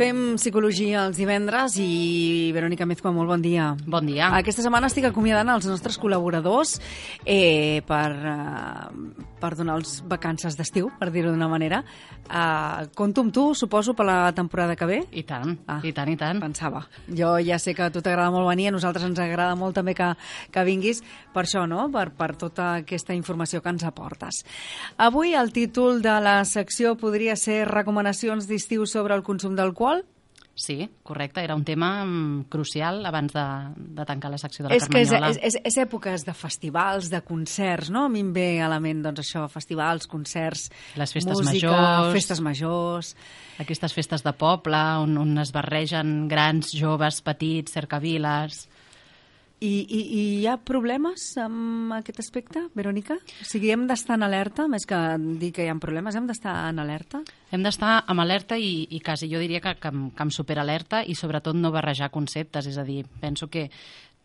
Fem psicologia els divendres i Verònica Mezcua, molt bon dia. Bon dia. Aquesta setmana estic acomiadant els nostres col·laboradors eh, per, eh, per donar-los vacances d'estiu, per dir-ho d'una manera. Eh, compto amb tu, suposo, per la temporada que ve? I tant, ah, i tant, i tant. Pensava. Jo ja sé que a tu t'agrada molt venir, a nosaltres ens agrada molt també que, que vinguis per això, no? Per, per tota aquesta informació que ens aportes. Avui el títol de la secció podria ser recomanacions d'estiu sobre el consum d'alcohol Sí, correcte. Era un tema um, crucial abans de, de tancar la secció de la és Carmanyola. És que és, és, és èpoques de festivals, de concerts, no? A mi em ve a la ment, doncs, això, festivals, concerts, Les festes música, majors. festes majors... Aquestes festes de poble on, on es barregen grans, joves, petits, cercaviles... I, i, I hi ha problemes amb aquest aspecte, Verònica? O sigui, hem d'estar en alerta, més que dir que hi ha problemes, hem d'estar en alerta? Hem d'estar amb alerta i, i quasi jo diria que, que, que amb superalerta i sobretot no barrejar conceptes, és a dir, penso que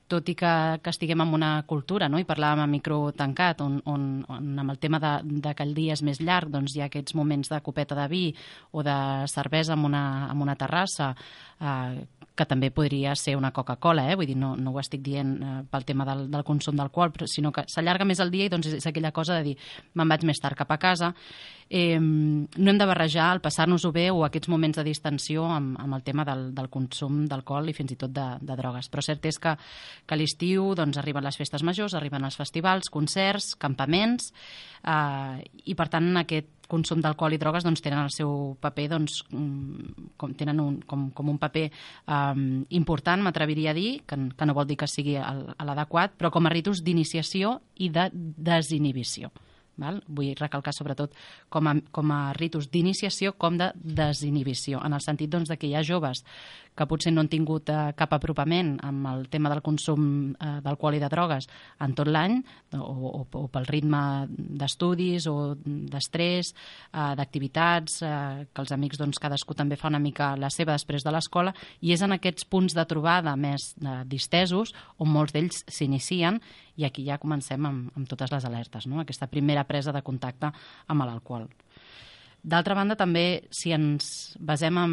tot i que, que estiguem en una cultura, no? i parlàvem a micro tancat, on, on, on amb el tema de, de que el dia és més llarg, doncs hi ha aquests moments de copeta de vi o de cervesa en una, en una terrassa, eh, que també podria ser una Coca-Cola, eh? vull dir, no, no ho estic dient eh, pel tema del, del consum d'alcohol, però- sinó que s'allarga més el dia i doncs és aquella cosa de dir me'n vaig més tard cap a casa. Eh, no hem de barrejar el passar-nos-ho bé o aquests moments de distensió amb, amb el tema del, del consum d'alcohol i fins i tot de, de drogues. Però cert és que, que a l'estiu doncs, arriben les festes majors, arriben els festivals, concerts, campaments, eh, i per tant aquest consum d'alcohol i drogues doncs, tenen el seu paper doncs, mm, com, tenen un, com, com un paper um, important, m'atreviria a dir, que, que no vol dir que sigui l'adequat, però com a ritus d'iniciació i de desinhibició. Val? Vull recalcar sobretot com a, com a ritus d'iniciació com de desinhibició, en el sentit doncs, de que hi ha joves que potser no han tingut eh, cap apropament amb el tema del consum eh, d'alcohol i de drogues en tot l'any, o, o, o pel ritme d'estudis o d'estrès, eh, d'activitats, eh, que els amics doncs, cadascú també fa una mica la seva després de l'escola, i és en aquests punts de trobada més eh, distesos on molts d'ells s'inicien i aquí ja comencem amb, amb totes les alertes, no? aquesta primera presa de contacte amb l'alcohol. D'altra banda, també, si ens basem en,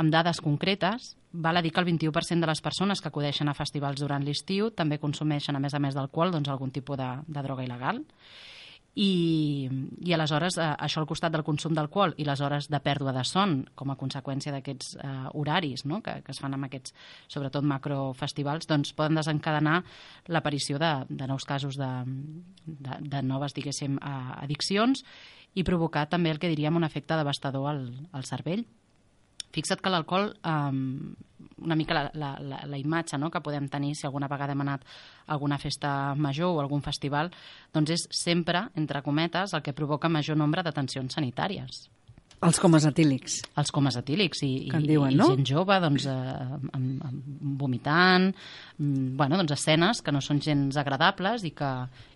en dades concretes, val a dir que el 21% de les persones que acudeixen a festivals durant l'estiu també consumeixen, a més a més d'alcohol, doncs, algun tipus de, de droga il·legal. I, i aleshores eh, això al costat del consum d'alcohol i les hores de pèrdua de son com a conseqüència d'aquests eh, horaris no? que, que es fan amb aquests, sobretot macrofestivals, doncs poden desencadenar l'aparició de, de nous casos de, de, de noves, diguéssim, eh, addiccions i provocar també el que diríem un efecte devastador al, al cervell. Fixa't que l'alcohol, um, una mica la, la, la, la imatge no? que podem tenir si alguna vegada hem anat a alguna festa major o algun festival, doncs és sempre, entre cometes, el que provoca major nombre d'atencions sanitàries. Els comes etílics. Els comes etílics i, Que en i, diuen, i no? gent jove doncs, eh, amb, amb, vomitant, mm, bueno, doncs escenes que no són gens agradables i que,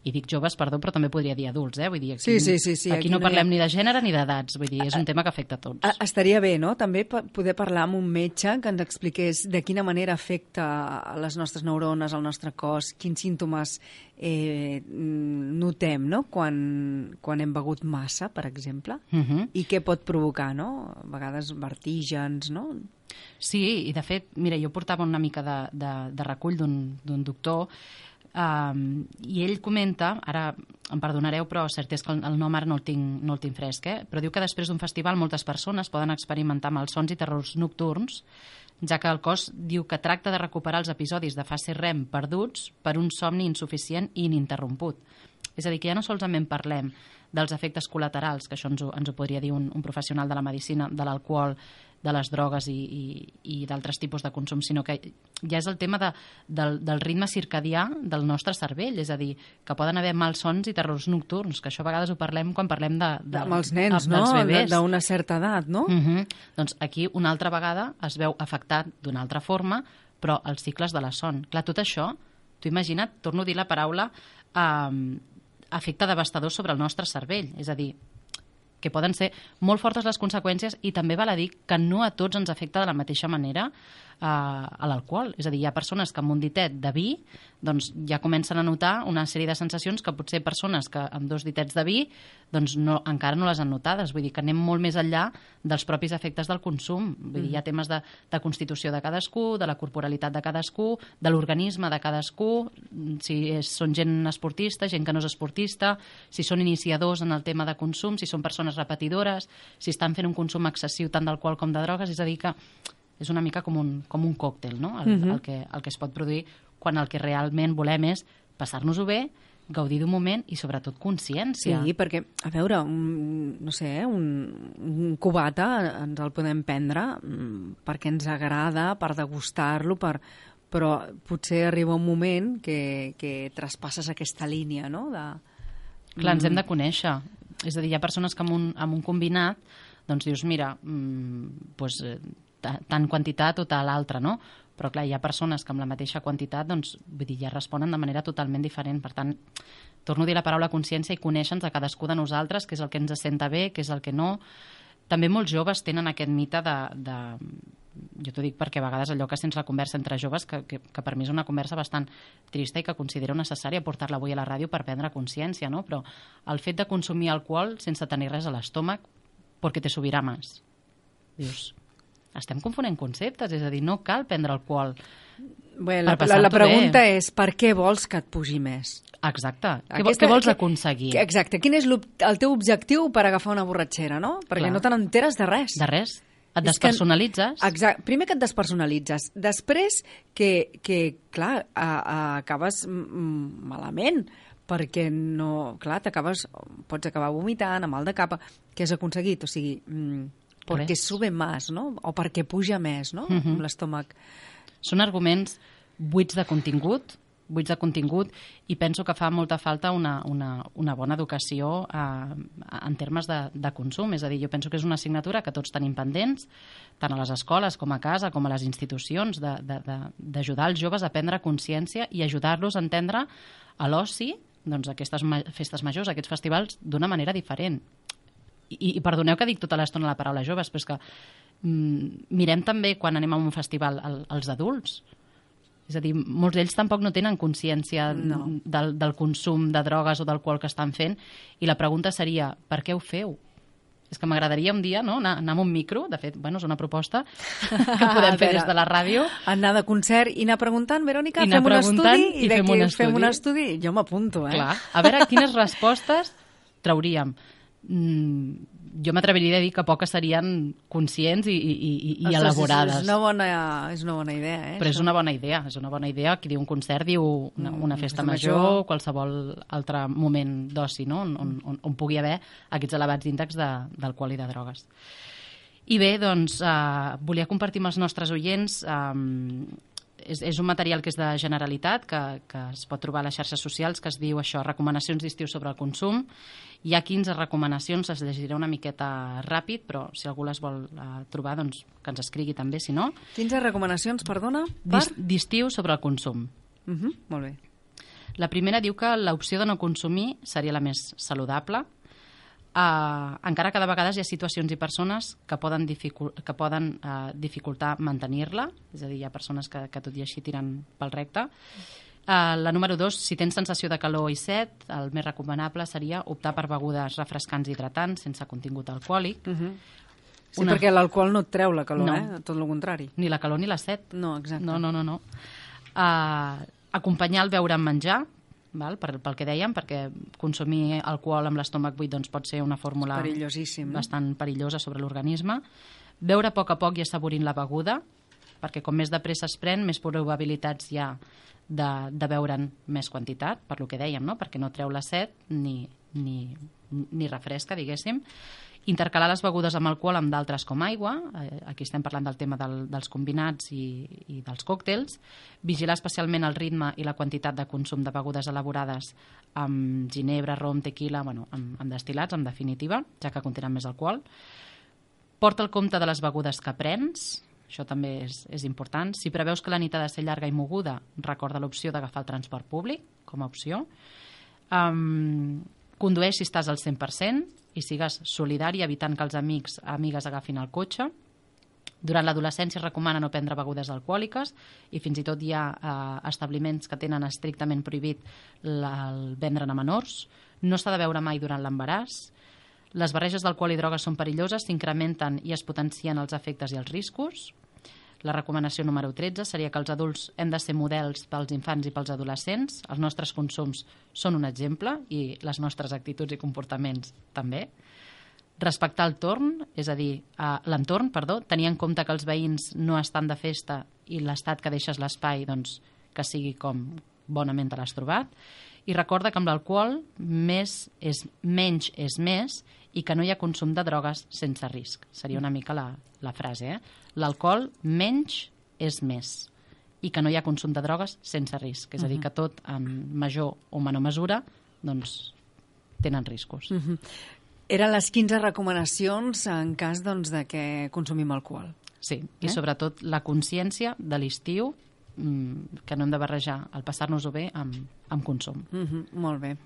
i dic joves, perdó, però també podria dir adults, eh? Vull dir, aquí, Sí, sí, sí, sí, aquí, aquí no no hi ha- parlem ni de gènere ni d'edats, vull dir, és un tema que afecta a tots. A- Estaria bé, no?, també poder parlar amb un metge que ens expliqués de quina manera afecta a les nostres neurones, al nostre cos, quins símptomes eh, notem, no?, quan, quan hem begut massa, per exemple, Mhm. i què pot provocar, no?, a vegades vertígens, no? Sí, i de fet, mira, jo portava una mica de, de, de recull d'un doctor um, i ell comenta, ara em perdonareu, però cert és que el, el nom ara no el tinc, no el tinc fresc, eh? però diu que després d'un festival moltes persones poden experimentar malsons i terrors nocturns, ja que el cos diu que tracta de recuperar els episodis de fase REM perduts per un somni insuficient i ininterromput. És a dir, que ja no solament parlem dels efectes col·laterals, que això ens ho, ens ho podria dir un, un professional de la medicina, de l'alcohol, de les drogues i, i, i d'altres tipus de consum, sinó que ja és el tema de, del, del ritme circadià del nostre cervell, és a dir, que poden haver malsons i terrors nocturns, que això a vegades ho parlem quan parlem de, de, Amb els nens, de- no?, d'una certa edat, no? Mm -hmm. Doncs aquí una altra vegada es veu afectat d'una altra forma, però els cicles de la son. Clar, tot això, tu imagina't, torno a dir la paraula, eh, efecte devastador sobre el nostre cervell. És a dir, que poden ser molt fortes les conseqüències i també val a dir que no a tots ens afecta de la mateixa manera eh, a l'alcohol. És a dir, hi ha persones que amb un ditet de vi doncs, ja comencen a notar una sèrie de sensacions que potser persones que amb dos ditets de vi doncs no, encara no les han notades. Vull dir que anem molt més enllà dels propis efectes del consum. Vull dir, hi ha mm. temes de, de constitució de cadascú, de la corporalitat de cadascú, de l'organisme de cadascú, si és, són gent esportista, gent que no és esportista, si són iniciadors en el tema de consum, si són persones repetidores, si estan fent un consum excessiu tant d'alcohol com de drogues, és a dir que és una mica com un, com un còctel, no? El, uh -huh. el, que, el que es pot produir quan el que realment volem és passar-nos-ho bé, gaudir d'un moment i sobretot consciència. Sí, perquè, a veure, un, no sé, un, un cubata ens el podem prendre mm, perquè ens agrada, per degustar-lo, per, però potser arriba un moment que, que traspasses aquesta línia, no? De... Clar, ens hem de conèixer. És a dir, hi ha persones que amb un, amb un combinat doncs dius, mira, mmm, pues, tant quantitat o tal altra, no? però clar, hi ha persones que amb la mateixa quantitat doncs, vull dir, ja responen de manera totalment diferent. Per tant, torno a dir la paraula consciència i conèixer-nos a cadascú de nosaltres, què és el que ens senta bé, què és el que no. També molts joves tenen aquest mite de, de jo t'ho dic perquè a vegades allò que sents la conversa entre joves, que, que, que per mi és una conversa bastant trista i que considero necessària portar-la avui a la ràdio per prendre consciència, no? però el fet de consumir alcohol sense tenir res a l'estómac perquè te subirà més. Dius, estem confonent conceptes, és a dir, no cal prendre alcohol Bé, la, la, la pregunta bé. és per què vols que et pugi més? Exacte. Aquesta, què, vols aconseguir? Exacte. Quin és el teu objectiu per agafar una borratxera, no? Perquè Clar. no te n'enteres de res. De res. Et despersonalitzes. Que, exacte. Primer que et despersonalitzes. Després que, que clar, a, a, acabes malament perquè no... Clar, t'acabes... Pots acabar vomitant, amb mal de capa. Què has aconseguit? O sigui, perquè sube més, no? O perquè puja més, no? Uh -huh. l'estómac. Són arguments buits de contingut, buits de contingut i penso que fa molta falta una, una, una bona educació eh, en termes de, de consum. És a dir, jo penso que és una assignatura que tots tenim pendents, tant a les escoles com a casa, com a les institucions, d'ajudar els joves a prendre consciència i ajudar-los a entendre a l'oci doncs, aquestes festes majors, aquests festivals, d'una manera diferent i, i perdoneu que dic tota l'estona la paraula joves, però és que mm, mirem també quan anem a un festival el, els adults. És a dir, molts d'ells tampoc no tenen consciència no. del, del consum de drogues o d'alcohol que estan fent i la pregunta seria, per què ho feu? És que m'agradaria un dia no, anar, anar amb un micro, de fet, bueno, és una proposta que podem fer des de la ràdio. Anar de concert i anar preguntant, Verònica, fem un estudi i, i fem, un estudi. fem un estudi. Jo m'apunto, eh? Clar. A veure quines respostes trauríem mm, jo m'atreviria a dir que poques serien conscients i, i, i, i elaborades. És una, bona, és una bona idea, eh? Però és una bona idea, és una bona idea. Qui diu un concert diu una, mm, una festa major, major, qualsevol altre moment d'oci, no? On, on, on, on pugui haver aquests elevats índexs d'alcohol i de drogues. I bé, doncs, eh, volia compartir amb els nostres oients eh, és, és un material que és de generalitat, que, que es pot trobar a les xarxes socials, que es diu això, recomanacions d'estiu sobre el consum. Hi ha 15 recomanacions, les llegiré una miqueta ràpid, però si algú les vol uh, trobar, doncs que ens escrigui també, si no. 15 recomanacions, perdona, per? D'estiu sobre el consum. Uh mhm, -huh, molt bé. La primera diu que l'opció de no consumir seria la més saludable, Uh, encara que de vegades hi ha situacions i persones que poden, dificul que poden uh, dificultar mantenir-la, és a dir, hi ha persones que, que tot i així tiren pel recte. Uh, la número dos, si tens sensació de calor i set, el més recomanable seria optar per begudes refrescants i hidratants sense contingut alcohòlic. Uh mhm. -huh. Sí, Una... perquè l'alcohol no et treu la calor, no. eh? Tot el contrari. Ni la calor ni la set. No, exacte. No, no, no. no. Uh, acompanyar el beure amb menjar, val? Per, pel que dèiem, perquè consumir alcohol amb l'estómac buit doncs, pot ser una fórmula bastant perillosa sobre l'organisme. Beure a poc a poc i assaborint la beguda, perquè com més de pressa es pren, més probabilitats hi ha de, de beure'n més quantitat, per lo que dèiem, no? perquè no treu la set ni, ni, ni refresca, diguéssim intercalar les begudes amb alcohol amb d'altres com aigua, eh, aquí estem parlant del tema del, dels combinats i, i dels còctels, vigilar especialment el ritme i la quantitat de consum de begudes elaborades amb ginebra, rom, tequila, bueno, amb, amb destilats, en definitiva, ja que contenen més alcohol. Porta el compte de les begudes que prens, això també és, és important. Si preveus que la nit ha de ser llarga i moguda, recorda l'opció d'agafar el transport públic com a opció. Um, condueix si estàs al 100%, i sigues solidari, evitant que els amics amigues agafin el cotxe. Durant l'adolescència es recomana no prendre begudes alcohòliques i fins i tot hi ha eh, establiments que tenen estrictament prohibit la, el vendre'n a menors. No s'ha de beure mai durant l'embaràs. Les barreges d'alcohol i drogues són perilloses, s'incrementen i es potencien els efectes i els riscos. La recomanació número 13 seria que els adults hem de ser models pels infants i pels adolescents. Els nostres consums són un exemple i les nostres actituds i comportaments també. Respectar el torn, és a dir, eh, l'entorn, perdó, tenir en compte que els veïns no estan de festa i l'estat que deixes l'espai doncs, que sigui com bonament te l'has trobat. I recorda que amb l'alcohol més és, menys és més i que no hi ha consum de drogues sense risc. Seria una mica la, la frase. Eh? L'alcohol menys és més i que no hi ha consum de drogues sense risc. És a dir, que tot en major o menor mesura doncs, tenen riscos. Uh -huh. Eren les 15 recomanacions en cas doncs, de que consumim alcohol. Sí, i eh? sobretot la consciència de l'estiu mm, que no hem de barrejar el passar-nos-ho bé amb, amb consum. Uh -huh, molt bé.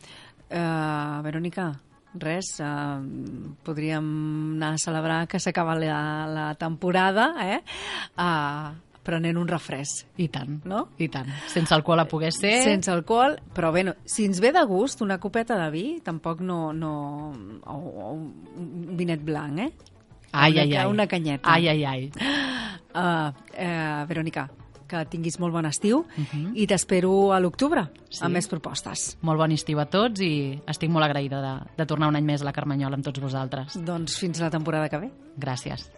Uh, Verònica, res, uh, podríem anar a celebrar que s'acaba la, la temporada, eh? Uh, prenent un refresc. I tant, no? I tant. Sense alcohol a poder ser... Sense alcohol, però bé, no, si ens ve de gust una copeta de vi, tampoc no... no o, o un vinet blanc, eh? Ai, una, ai, ai. Una canyeta. Ai, ai, ai. Uh, uh, Verònica, que tinguis molt bon estiu uh Mhm. -huh. i t'espero a l'octubre Sí. amb més propostes. Molt bon estiu a tots i estic molt agraïda de, de tornar un any més a la Carmanyola amb tots vosaltres. Doncs fins la temporada que ve. Gràcies.